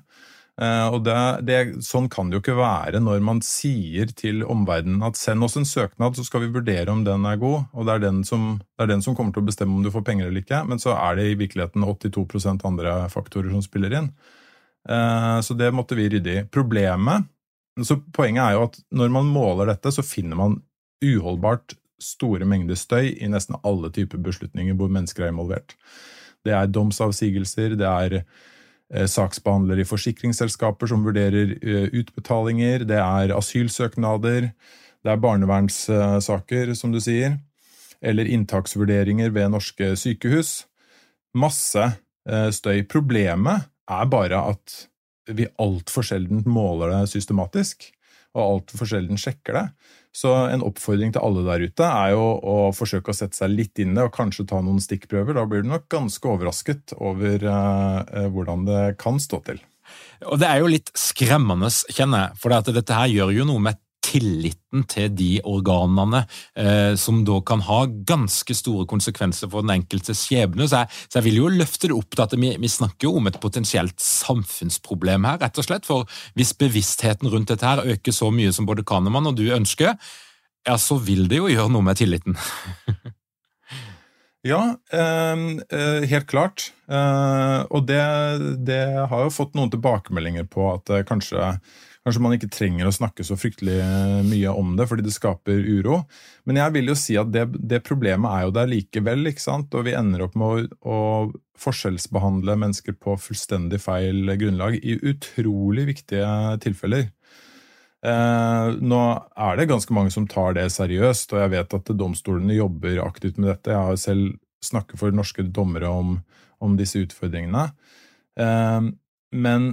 C: Eh, og det, det, Sånn kan det jo ikke være når man sier til omverdenen at send oss en søknad, så skal vi vurdere om den er god, og det er den som, er den som kommer til å bestemme om du får penger eller ikke. Men så er det i virkeligheten 82% andre faktorer som spiller inn. Eh, så det måtte vi rydde i. Problemet, så Poenget er jo at når man måler dette, så finner man uholdbart store mengder støy i nesten alle typer beslutninger hvor mennesker er involvert. Det er domsavsigelser, det er Eh, saksbehandler i forsikringsselskaper som vurderer eh, utbetalinger, det er asylsøknader, det er barnevernssaker, som du sier, eller inntaksvurderinger ved norske sykehus. Masse eh, støy. Problemet er bare at vi altfor sjelden måler det systematisk, og altfor sjelden sjekker det. Så en oppfordring til alle der ute er jo å forsøke å sette seg litt inn i det og kanskje ta noen stikkprøver. Da blir du nok ganske overrasket over uh, hvordan det kan stå til.
A: Og Det er jo litt skremmende, kjenner jeg, for dette her gjør jo noe med tilliten til de organene, eh, som da kan ha ganske store konsekvenser for den enkelte skjebne. Så så jeg vil jo løfte det opp til at vi, vi, snakker om et potensielt samfunnsproblem her, rett og slett. For hvis bevisstheten rundt dette her øker så mye som både Kahneman og du ønsker, ja, så vil det jo gjøre noe med tilliten.
C: Ja, ehm, eh, helt klart. Eh, og det, det, har jo fått noen tilbakemeldinger på at eh, kanskje Kanskje man ikke trenger å snakke så fryktelig eh, mye om det fordi det skaper uro. Men jeg vil jo si at det, det problemet er jo der likevel, ikke sant? og vi ender opp med å, å forskjellsbehandle mennesker på fullstendig feil grunnlag i utrolig viktige tilfeller. Eh, nå er det ganske mange som tar det seriøst, og jeg vet at domstolene jobber aktivt med dette. Jeg har selv snakket for norske dommere om, om disse utfordringene. Eh, men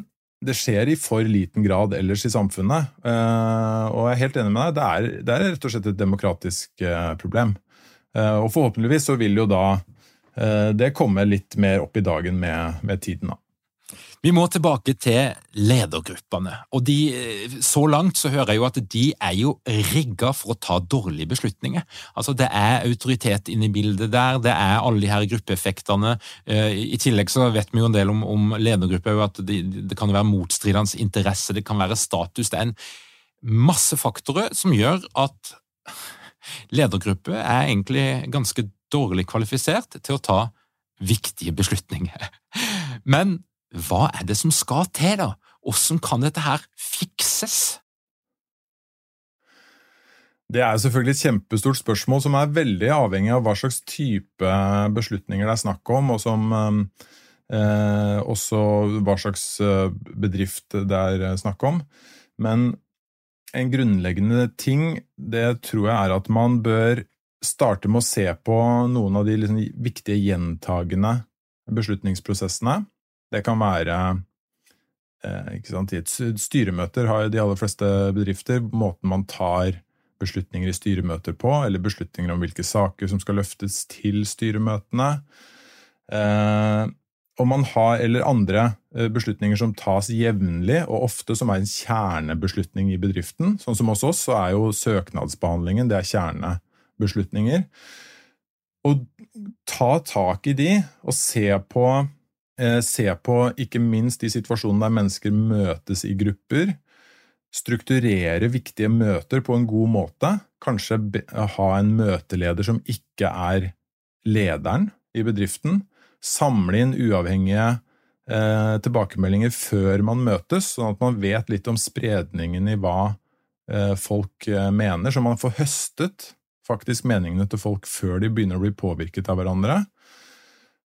C: det skjer i for liten grad ellers i samfunnet. Eh, og jeg er helt enig med deg, det er, det er rett og slett et demokratisk eh, problem. Eh, og forhåpentligvis så vil jo da det komme litt mer opp i dagen med, med tiden. da.
A: Vi må tilbake til ledergruppene. og de, Så langt så hører jeg jo at de er jo rigga for å ta dårlige beslutninger. Altså Det er autoritet inne i bildet der, det er alle de her gruppeeffektene. Eh, I tillegg så vet vi jo en del om, om ledergrupper, at det, det kan være motstridende interesse, det kan være status. Det er en masse faktorer som gjør at ledergrupper er egentlig ganske dårlig kvalifisert til å ta viktige beslutninger. Men hva er det som skal til, da? Hvordan kan dette her fikses?
C: Det er selvfølgelig et kjempestort spørsmål som er veldig avhengig av hva slags type beslutninger det er snakk om, og som eh, også hva slags eh, bedrift det er snakk om. Men en grunnleggende ting, det tror jeg er at man bør starte med å se på noen av de liksom, viktige gjentagende beslutningsprosessene. Det kan være sant, I et styremøter har de aller fleste bedrifter måten man tar beslutninger i styremøter på, eller beslutninger om hvilke saker som skal løftes til styremøtene. Eh, og man har, eller andre eh, beslutninger som tas jevnlig, og ofte som er en kjernebeslutning i bedriften. Sånn som hos oss, så er jo søknadsbehandlingen det er kjernebeslutninger. Å ta tak i de og se på Eh, se på ikke minst de situasjonene der mennesker møtes i grupper. Strukturere viktige møter på en god måte. Kanskje ha en møteleder som ikke er lederen i bedriften. Samle inn uavhengige eh, tilbakemeldinger før man møtes, sånn at man vet litt om spredningen i hva eh, folk eh, mener, så man får høstet faktisk meningene til folk før de begynner å bli påvirket av hverandre.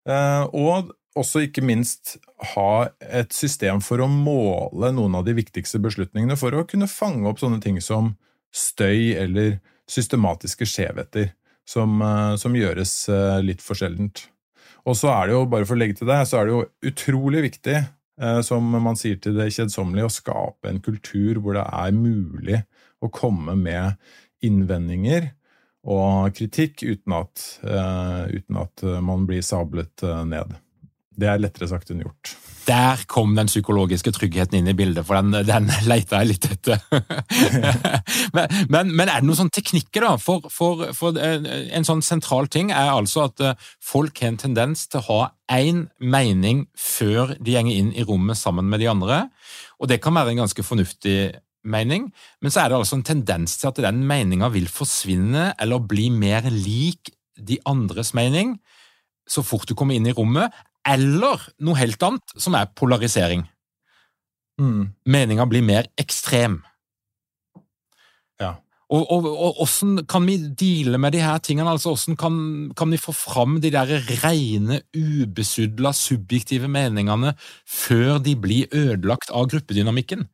C: Eh, og også ikke minst ha et system for å måle noen av de viktigste beslutningene, for å kunne fange opp sånne ting som støy eller systematiske skjevheter, som, eh, som gjøres eh, litt for sjeldent. Og så er det jo, bare for å legge til det, så er det jo utrolig viktig, eh, som man sier til det kjedsommelige, å skape en kultur hvor det er mulig å komme med innvendinger og kritikk uten at, uten at man blir sablet ned. Det er lettere sagt enn gjort.
A: Der kom den psykologiske tryggheten inn i bildet, for den, den leita jeg litt etter. men, men, men, er det noen sånne teknikker, da? For, for, for, eh, en sånn sentral ting er altså at eh, folk har en tendens til å ha én mening før de gjenger inn i rommet sammen med de andre. Og det kan være en ganske fornuftig mening, men så er det altså en tendens til at den meninga vil forsvinne eller bli mer lik de andres mening så fort du kommer inn i rommet, eller noe helt annet, som er polarisering. Mm. Meninga blir mer ekstrem.
C: Ja.
A: Og, og, og, hvordan kan vi deale med de her tingene? Altså, hvordan kan, kan vi få fram de der rene, ubesudla, subjektive meningene før de blir ødelagt av gruppedynamikken?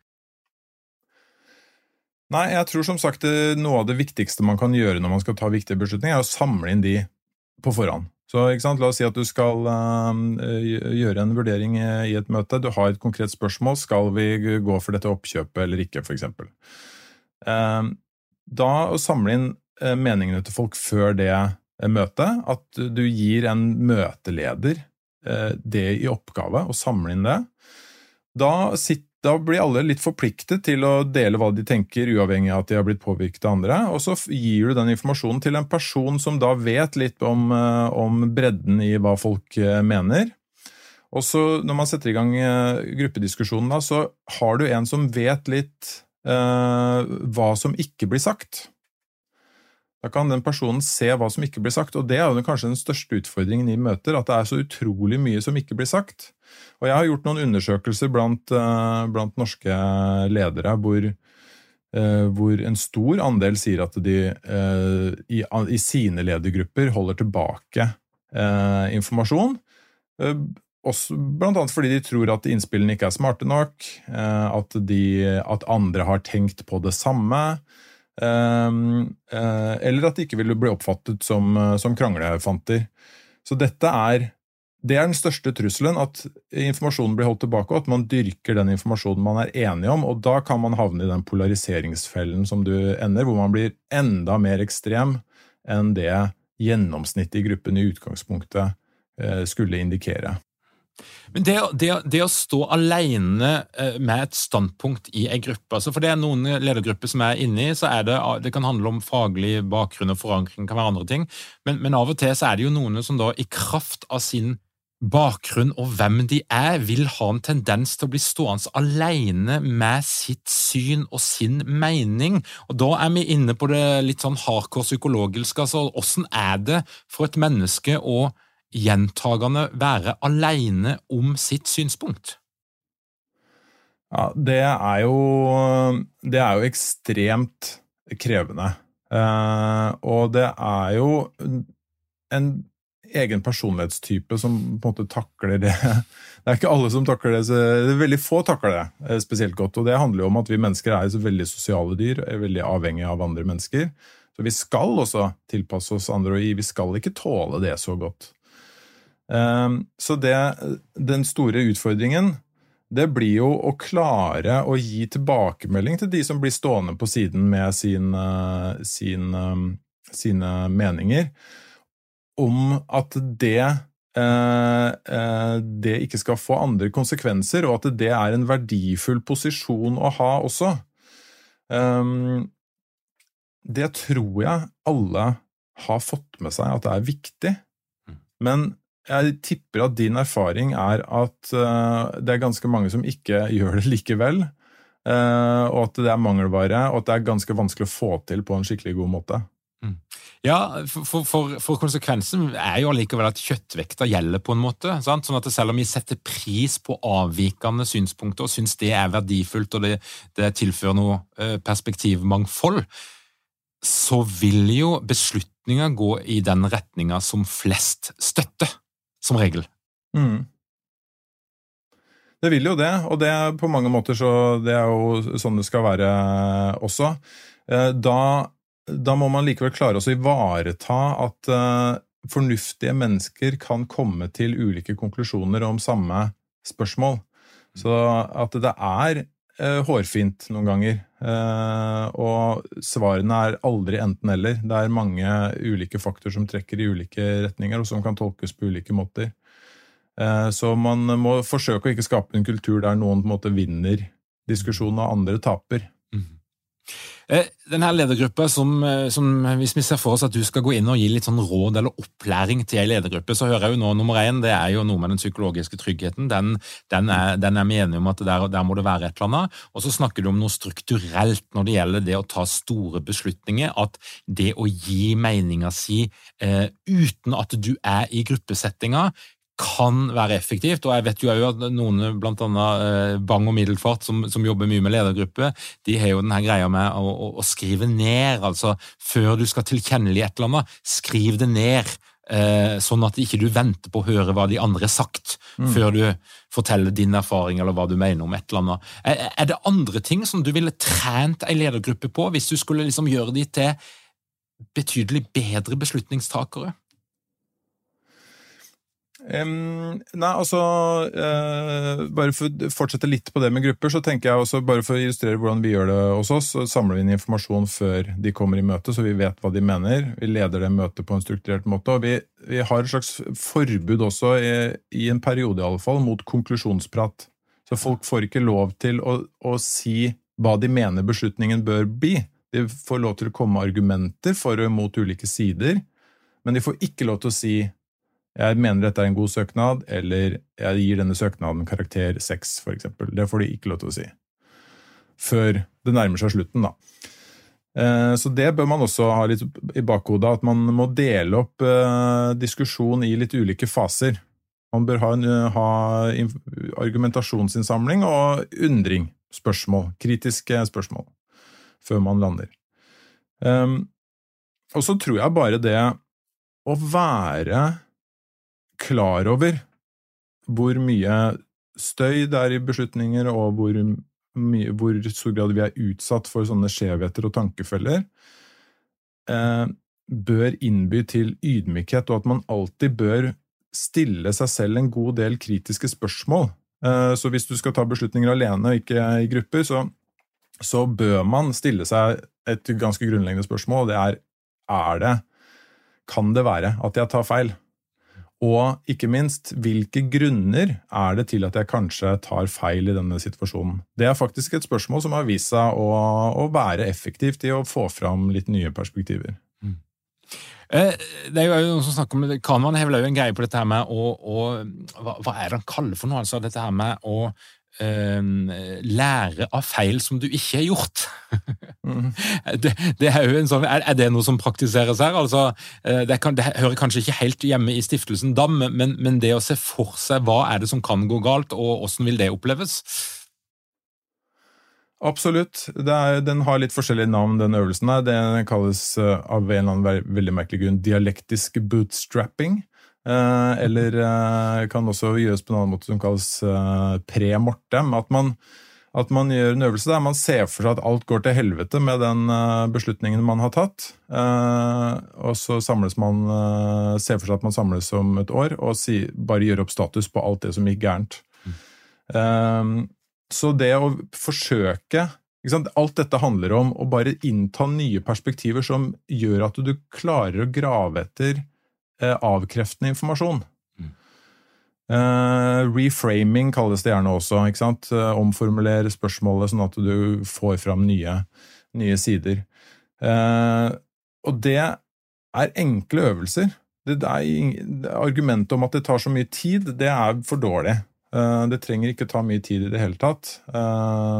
C: Nei, jeg tror som sagt noe av det viktigste man kan gjøre når man skal ta viktige beslutninger, er å samle inn de på forhånd. Så La oss si at du skal uh, gjøre en vurdering i et møte. Du har et konkret spørsmål. Skal vi gå for dette oppkjøpet eller ikke, f.eks. Uh, da å samle inn uh, meningene til folk før det møtet, at du gir en møteleder eh, det i oppgave å samle inn det. Da sitter da blir alle litt forpliktet til å dele hva de tenker, uavhengig av at de har blitt påvirket av andre. Og så gir du den informasjonen til en person som da vet litt om, eh, om bredden i hva folk eh, mener. Og så Når man setter i gang eh, gruppediskusjonen, da, så har du en som vet litt eh, hva som ikke blir sagt. Da kan den personen se hva som ikke blir sagt, og det er jo kanskje den største utfordringen i møter, at det er så utrolig mye som ikke blir sagt. Og jeg har gjort noen undersøkelser blant, eh, blant norske ledere hvor, eh, hvor, en stor andel sier at de eh, i, i sine ledergrupper holder tilbake informasjon. Også, blant annet fordi de tror at innspillene ikke er smarte nok, at, de, at andre har tenkt på det samme. Ehm, eh, eller at de ikke ville bli oppfattet som, eh, som kranglefanter. Så dette er det er den største trusselen, at informasjonen blir holdt tilbake, og at man dyrker den informasjonen man er enig om. og Da kan man havne i den polariseringsfellen som du ender, hvor man blir enda mer ekstrem enn det gjennomsnittet i gruppen i utgangspunktet eh, skulle indikere.
A: Men det, det, det, å stå alene eh, med et standpunkt i en gruppe altså For det er noen ledergrupper som er inne i, så er det, det kan handle om faglig bakgrunn og forankring, kan være andre ting. Men, men, av og til så er det jo noen som da i kraft av sin bakgrunn og hvem de er, vil ha en tendens til å bli stående alene med sitt syn og sin mening. Og Da er vi inne på det litt sånn hardcore psykologiske. altså Hvordan er det for et menneske å gjentagende være alene om sitt synspunkt?
C: Ja, det er jo, det er jo ekstremt krevende. Eh, og det er jo en egen personlighetstype som på en måte takler det. Det er ikke alle som takler det, det er veldig få takler det eh, spesielt godt. Og det handler jo om at vi mennesker er så veldig sosiale dyr, er veldig avhengige av andre mennesker. Så vi skal også tilpasse oss andre, og vi skal ikke tåle det så godt. Ehm, så det, den store utfordringen det blir jo å klare å gi tilbakemelding til de som blir stående på siden med sin, eh, sin, ehm, sine meninger, om at det eh, eh, det ikke skal få andre konsekvenser, og at det er en verdifull posisjon å ha også. Ehm, det tror jeg alle har fått med seg at det er viktig. Mm. Men jeg tipper at din erfaring er at uh, det er ganske mange som ikke gjør det likevel. Uh, og at det er mangelvare, og at det er ganske vanskelig å få til på en skikkelig god måte. Mm.
A: Ja, for, for, for, konsekvensen er jo allikevel at kjøttvekta gjelder på en måte. Sant? Sånn at Selv om vi setter pris på avvikende synspunkter og syns det er verdifullt og det, det tilfører noe uh, perspektivmangfold, så vil jo beslutninger gå i den retninga som flest støtter som regel. Mm.
C: Det vil jo det, og det er på mange måter så det er jo sånn det skal være også. Eh, da, da må man likevel klare å ivareta at uh, fornuftige mennesker kan komme til ulike konklusjoner om samme spørsmål. Så at det er hårfint noen ganger. Uh, og svarene er aldri enten-eller. Det er mange ulike faktorer som trekker i ulike retninger, og som kan tolkes på ulike måter. Uh, så man må forsøke å ikke skape en kultur der noen på en måte vinner diskusjonen, og andre taper.
A: Eh, denne ledergruppa som, eh, som, Hvis vi ser for oss at du skal gå inn og gi litt sånn råd eller opplæring til ei ledergruppe, så hører jeg jo nå nummer én det er jo noe med den psykologiske tryggheten. Den, den, er, den er, vi enige om at der, der, må det være et eller annet. Og så snakker du om noe strukturelt når det gjelder det å ta store beslutninger. At det å gi meninga si eh, uten at du er i gruppesettinga, kan være effektivt. og jeg vet jo at Noen, bl.a. Eh, Bang og Middelfart, som, som, jobber mye med ledergrupper, de har jo denne greia med å, å, å, skrive ned. altså Før du skal tilkjennelig et eller annet, skriv det ned. Eh, sånn at ikke du venter på å høre hva de andre har sagt, mm. før du forteller din erfaring eller hva du mener om et eller annet. Er, er det andre ting som du ville trent ei ledergruppe på, hvis du skulle liksom gjøre de til betydelig bedre beslutningstakere?
C: Um, nei, altså uh, Bare for å fortsette litt på det med grupper, så tenker jeg også, bare for å illustrere hvordan vi gjør det hos oss, så samler vi inn informasjon før de kommer i møte, så vi vet hva de mener. Vi leder det møtet på en strukturert måte. Og vi, vi har et slags forbud også, i, i en periode i alle fall, mot konklusjonsprat. Så folk får ikke lov til å, å si hva de mener beslutningen bør bli. De får lov til å komme med argumenter for og mot ulike sider, men de får ikke lov til å si jeg mener dette er en god søknad, eller jeg gir denne søknaden karakter 6, f.eks. Det får de ikke lov til å si. Før det nærmer seg slutten, da. Eh, så det bør man også ha litt i bakhodet, at man må dele opp eh, diskusjon i litt ulike faser. Man bør ha, en, ha argumentasjonsinnsamling og undring, spørsmål, kritiske spørsmål, før man lander. Eh, og så tror jeg bare det å være klar over hvor mye støy det er i beslutninger, og hvor, mye, hvor stor grad vi er utsatt for sånne skjevheter og tankefeller, eh, bør innby til ydmykhet, og at man alltid bør stille seg selv en god del kritiske spørsmål. Eh, så hvis du skal ta beslutninger alene og ikke i grupper, så, så bør man stille seg et ganske grunnleggende spørsmål, og det er er det Kan det være at jeg tar feil? Og ikke minst, hvilke grunner er det til at jeg kanskje tar feil i denne situasjonen? Det er faktisk et spørsmål som har vist seg å, å være effektivt i å få fram litt nye perspektiver. Mm.
A: Eh, det er jo noen som snakker om. Kahneman hevler jo en greie på dette her med å, å hva, hva, er det han kaller for noe? Altså dette her med å lære av feil som du ikke har gjort. Mm. det, det, er jo en sånn, er, er, det noe som praktiseres her? Altså, eh, det, kan, det, hører kanskje ikke helt hjemme i stiftelsen DAM, men, men, det å se for seg hva er det som kan gå galt, og hvordan vil det oppleves?
C: Absolutt. Er, den har litt forskjellige navn, den øvelsen. her. Det kalles eh, av en eller annen veldig merkelig grunn dialektisk bootstrapping. Eh, eller eh, kan også gjøres på en annen måte som kalles eh, pre-mortem. At, at, man gjør en øvelse der man ser for seg at alt går til helvete med den beslutningen man har tatt. Og så samles man, ser for seg at man samles om et år og bare gjør opp status på alt det som gikk gærent. Mm. Så det å forsøke Alt dette handler om å bare innta nye perspektiver som gjør at du klarer å grave etter avkreftende informasjon. Mm. Uh, reframing kalles det gjerne også. ikke sant? Omformuler omformulere spørsmålet sånn at du får fram nye, nye sider. Og det er enkle øvelser. Det, det er, argumentet om at det tar så mye tid, det er for dårlig. Det trenger ikke ta mye tid i det hele tatt,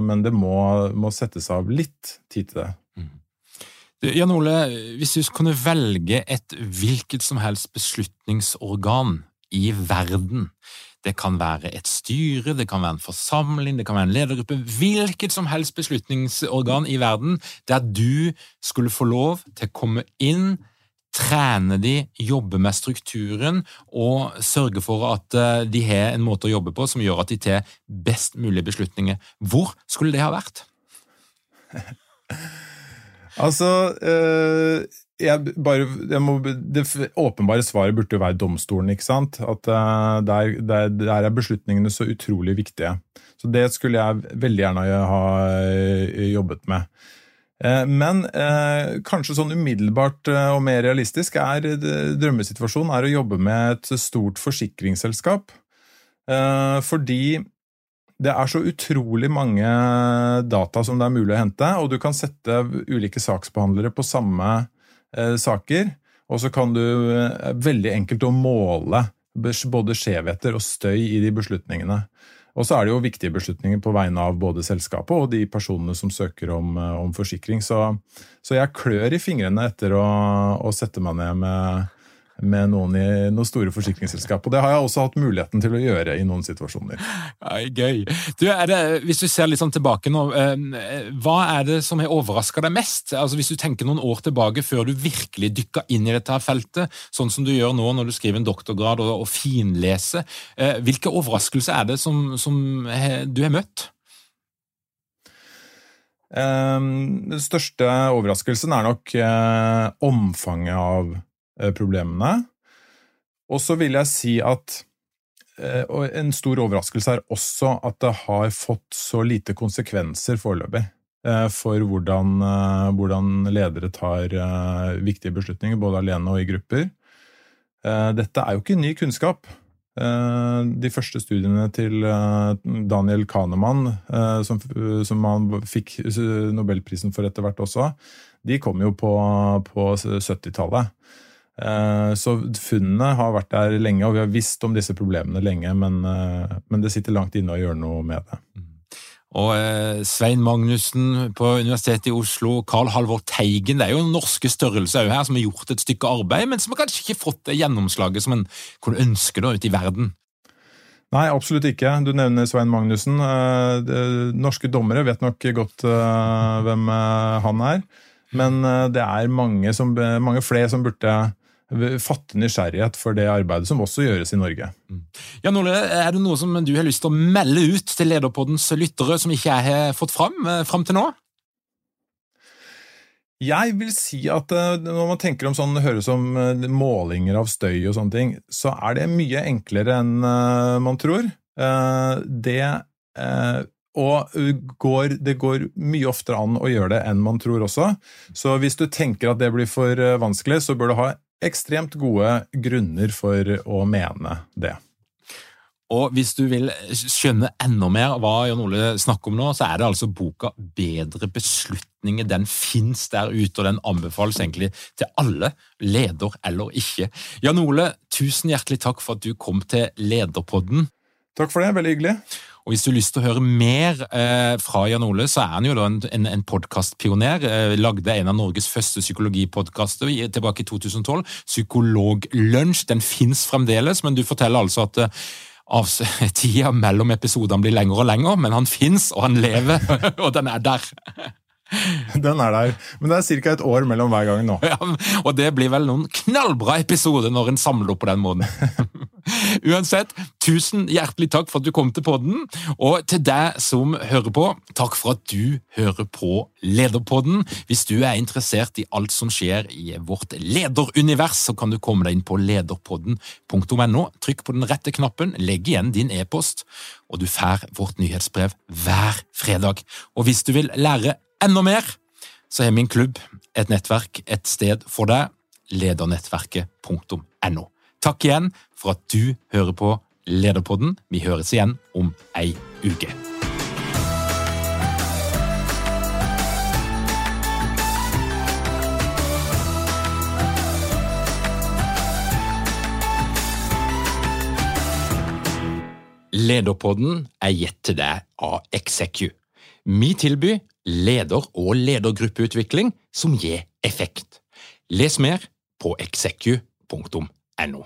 C: men det må, må settes av litt tid til det.
A: Jan Ole, hvis du kunne velge et hvilket som helst beslutningsorgan i verden, det kan være et styre, det kan være en forsamling, det kan være en ledergruppe, hvilket som helst beslutningsorgan i verden der du skulle få lov til å komme inn, trene de, jobbe med strukturen og sørge for at eh, de har en måte å jobbe på som gjør at de tar best mulige beslutninger. Hvor skulle det ha vært?
C: Altså øh, jeg bare, jeg må, Det åpenbare svaret burde jo være domstolen. ikke sant? At uh, der, der, der, er beslutningene så utrolig viktige. Så det skulle jeg veldig gjerne ha uh, jobbet med. Men men kanskje sånn umiddelbart og mer realistisk er drømmesituasjonen er å jobbe med et stort forsikringsselskap. fordi det er så utrolig mange data som det er mulig å hente, og du kan sette ulike saksbehandlere på samme eh, saker. Og så kan du eh, veldig enkelt å måle både skjevheter og støy i de beslutningene. Og så er det jo viktige beslutninger på vegne av både selskapet og de personene som søker om, eh, om forsikring. Så, så, jeg klør i fingrene etter å, å sette meg ned med med noen i noen store forsikringsselskap. Og det har jeg også hatt muligheten til å gjøre i noen situasjoner.
A: Ja, gøy. Du, det, hvis du ser litt sånn tilbake nå, eh, hva er det som har overraska deg mest? Altså Hvis du tenker noen år tilbake, før du virkelig dykka inn i dette feltet, sånn som du gjør nå når du skriver en doktorgrad og, og finleser, eh, hvilke overraskelser er det som, som du har møtt?
C: Um, den største overraskelsen er nok uh, omfanget av Eh, problemene. Og så vil jeg si at eh, og en stor overraskelse er også at det har fått så lite konsekvenser foreløpig eh, for hvordan, hvordan ledere tar viktige beslutninger, både alene og i grupper. Dette er jo ikke ny kunnskap. De første studiene til Daniel Kahneman, som, som han fikk nobelprisen for etter hvert også, de kom jo på, på 70-tallet. Eh, så funnene har vært der lenge, og vi har visst om disse problemene lenge, men, eh, men det sitter langt inne å gjøre noe med det. Mm.
A: Og eh, Svein Magnussen på Universitetet i Oslo, Carl Halvor Teigen Det er jo norske størrelser her som har gjort et stykke arbeid, men som har kanskje ikke fått det gjennomslaget som en kunne ønske da ute i verden?
C: Nei, absolutt ikke. Du nevner Svein Magnussen. Norske dommere vet nok godt hvem han er. Men det er mange, som, mange flere som burde fatte nysgjerrighet for det arbeidet som også gjøres i Norge. Mm.
A: Jan Ole, Er det noe som du har lyst til å melde ut til Lederpoddens lyttere som ikke jeg har fått fram, eh, fram til nå?
C: Jeg vil si at eh, når man tenker om sånn, høres om eh, målinger av støy og sånne ting, så er det mye enklere enn man tror. Det og går, det går mye oftere an å gjøre det enn man tror også. Så hvis du tenker at det blir for vanskelig, så bør du ha ekstremt gode grunner for å mene det.
A: Og hvis du vil skjønne enda mer hva Jan Ole snakker om nå, så er det altså boka Bedre beslutninger. Den fins der ute, og den anbefales egentlig til alle, leder eller ikke. Jan Ole, tusen hjertelig takk for at du kom til Lederpodden.
C: Takk for det, veldig hyggelig.
A: Og Hvis du har lyst til å høre mer eh, fra Jan Ole, så er han jo da en, en, en podkastpioner. Eh, lagde en av Norges første psykologipodkaster tilbake i 2012. Psykologlunsj. Den fins fremdeles, men du forteller altså at eh, av tida mellom episodene blir lengre og lengre, men han fins, og han lever, og den er der.
C: Den er der. Men det er ca. et år mellom hver gang nå.
A: Ja, og det blir vel noen knallbra episoder når en samler opp på den måten. Uansett, tusen hjertelig takk for at du kom til podden, og til deg som hører på, takk for at du hører på Lederpodden. Hvis du er interessert i alt som skjer i vårt lederunivers, så kan du komme deg inn på lederpodden.no. Trykk på den rette knappen, legg igjen din e-post, og du får vårt nyhetsbrev hver fredag. Og hvis du vil lære enda mer, så er min klubb et nettverk et sted for deg. Ledernettverket.no. Takk igjen for at du hører på Lederpodden. Vi høres igjen om ei uke. Lederpodden er gitt til deg av Execu. Vi tilbyr leder- og ledergruppeutvikling som gir effekt. Les mer på execu.no.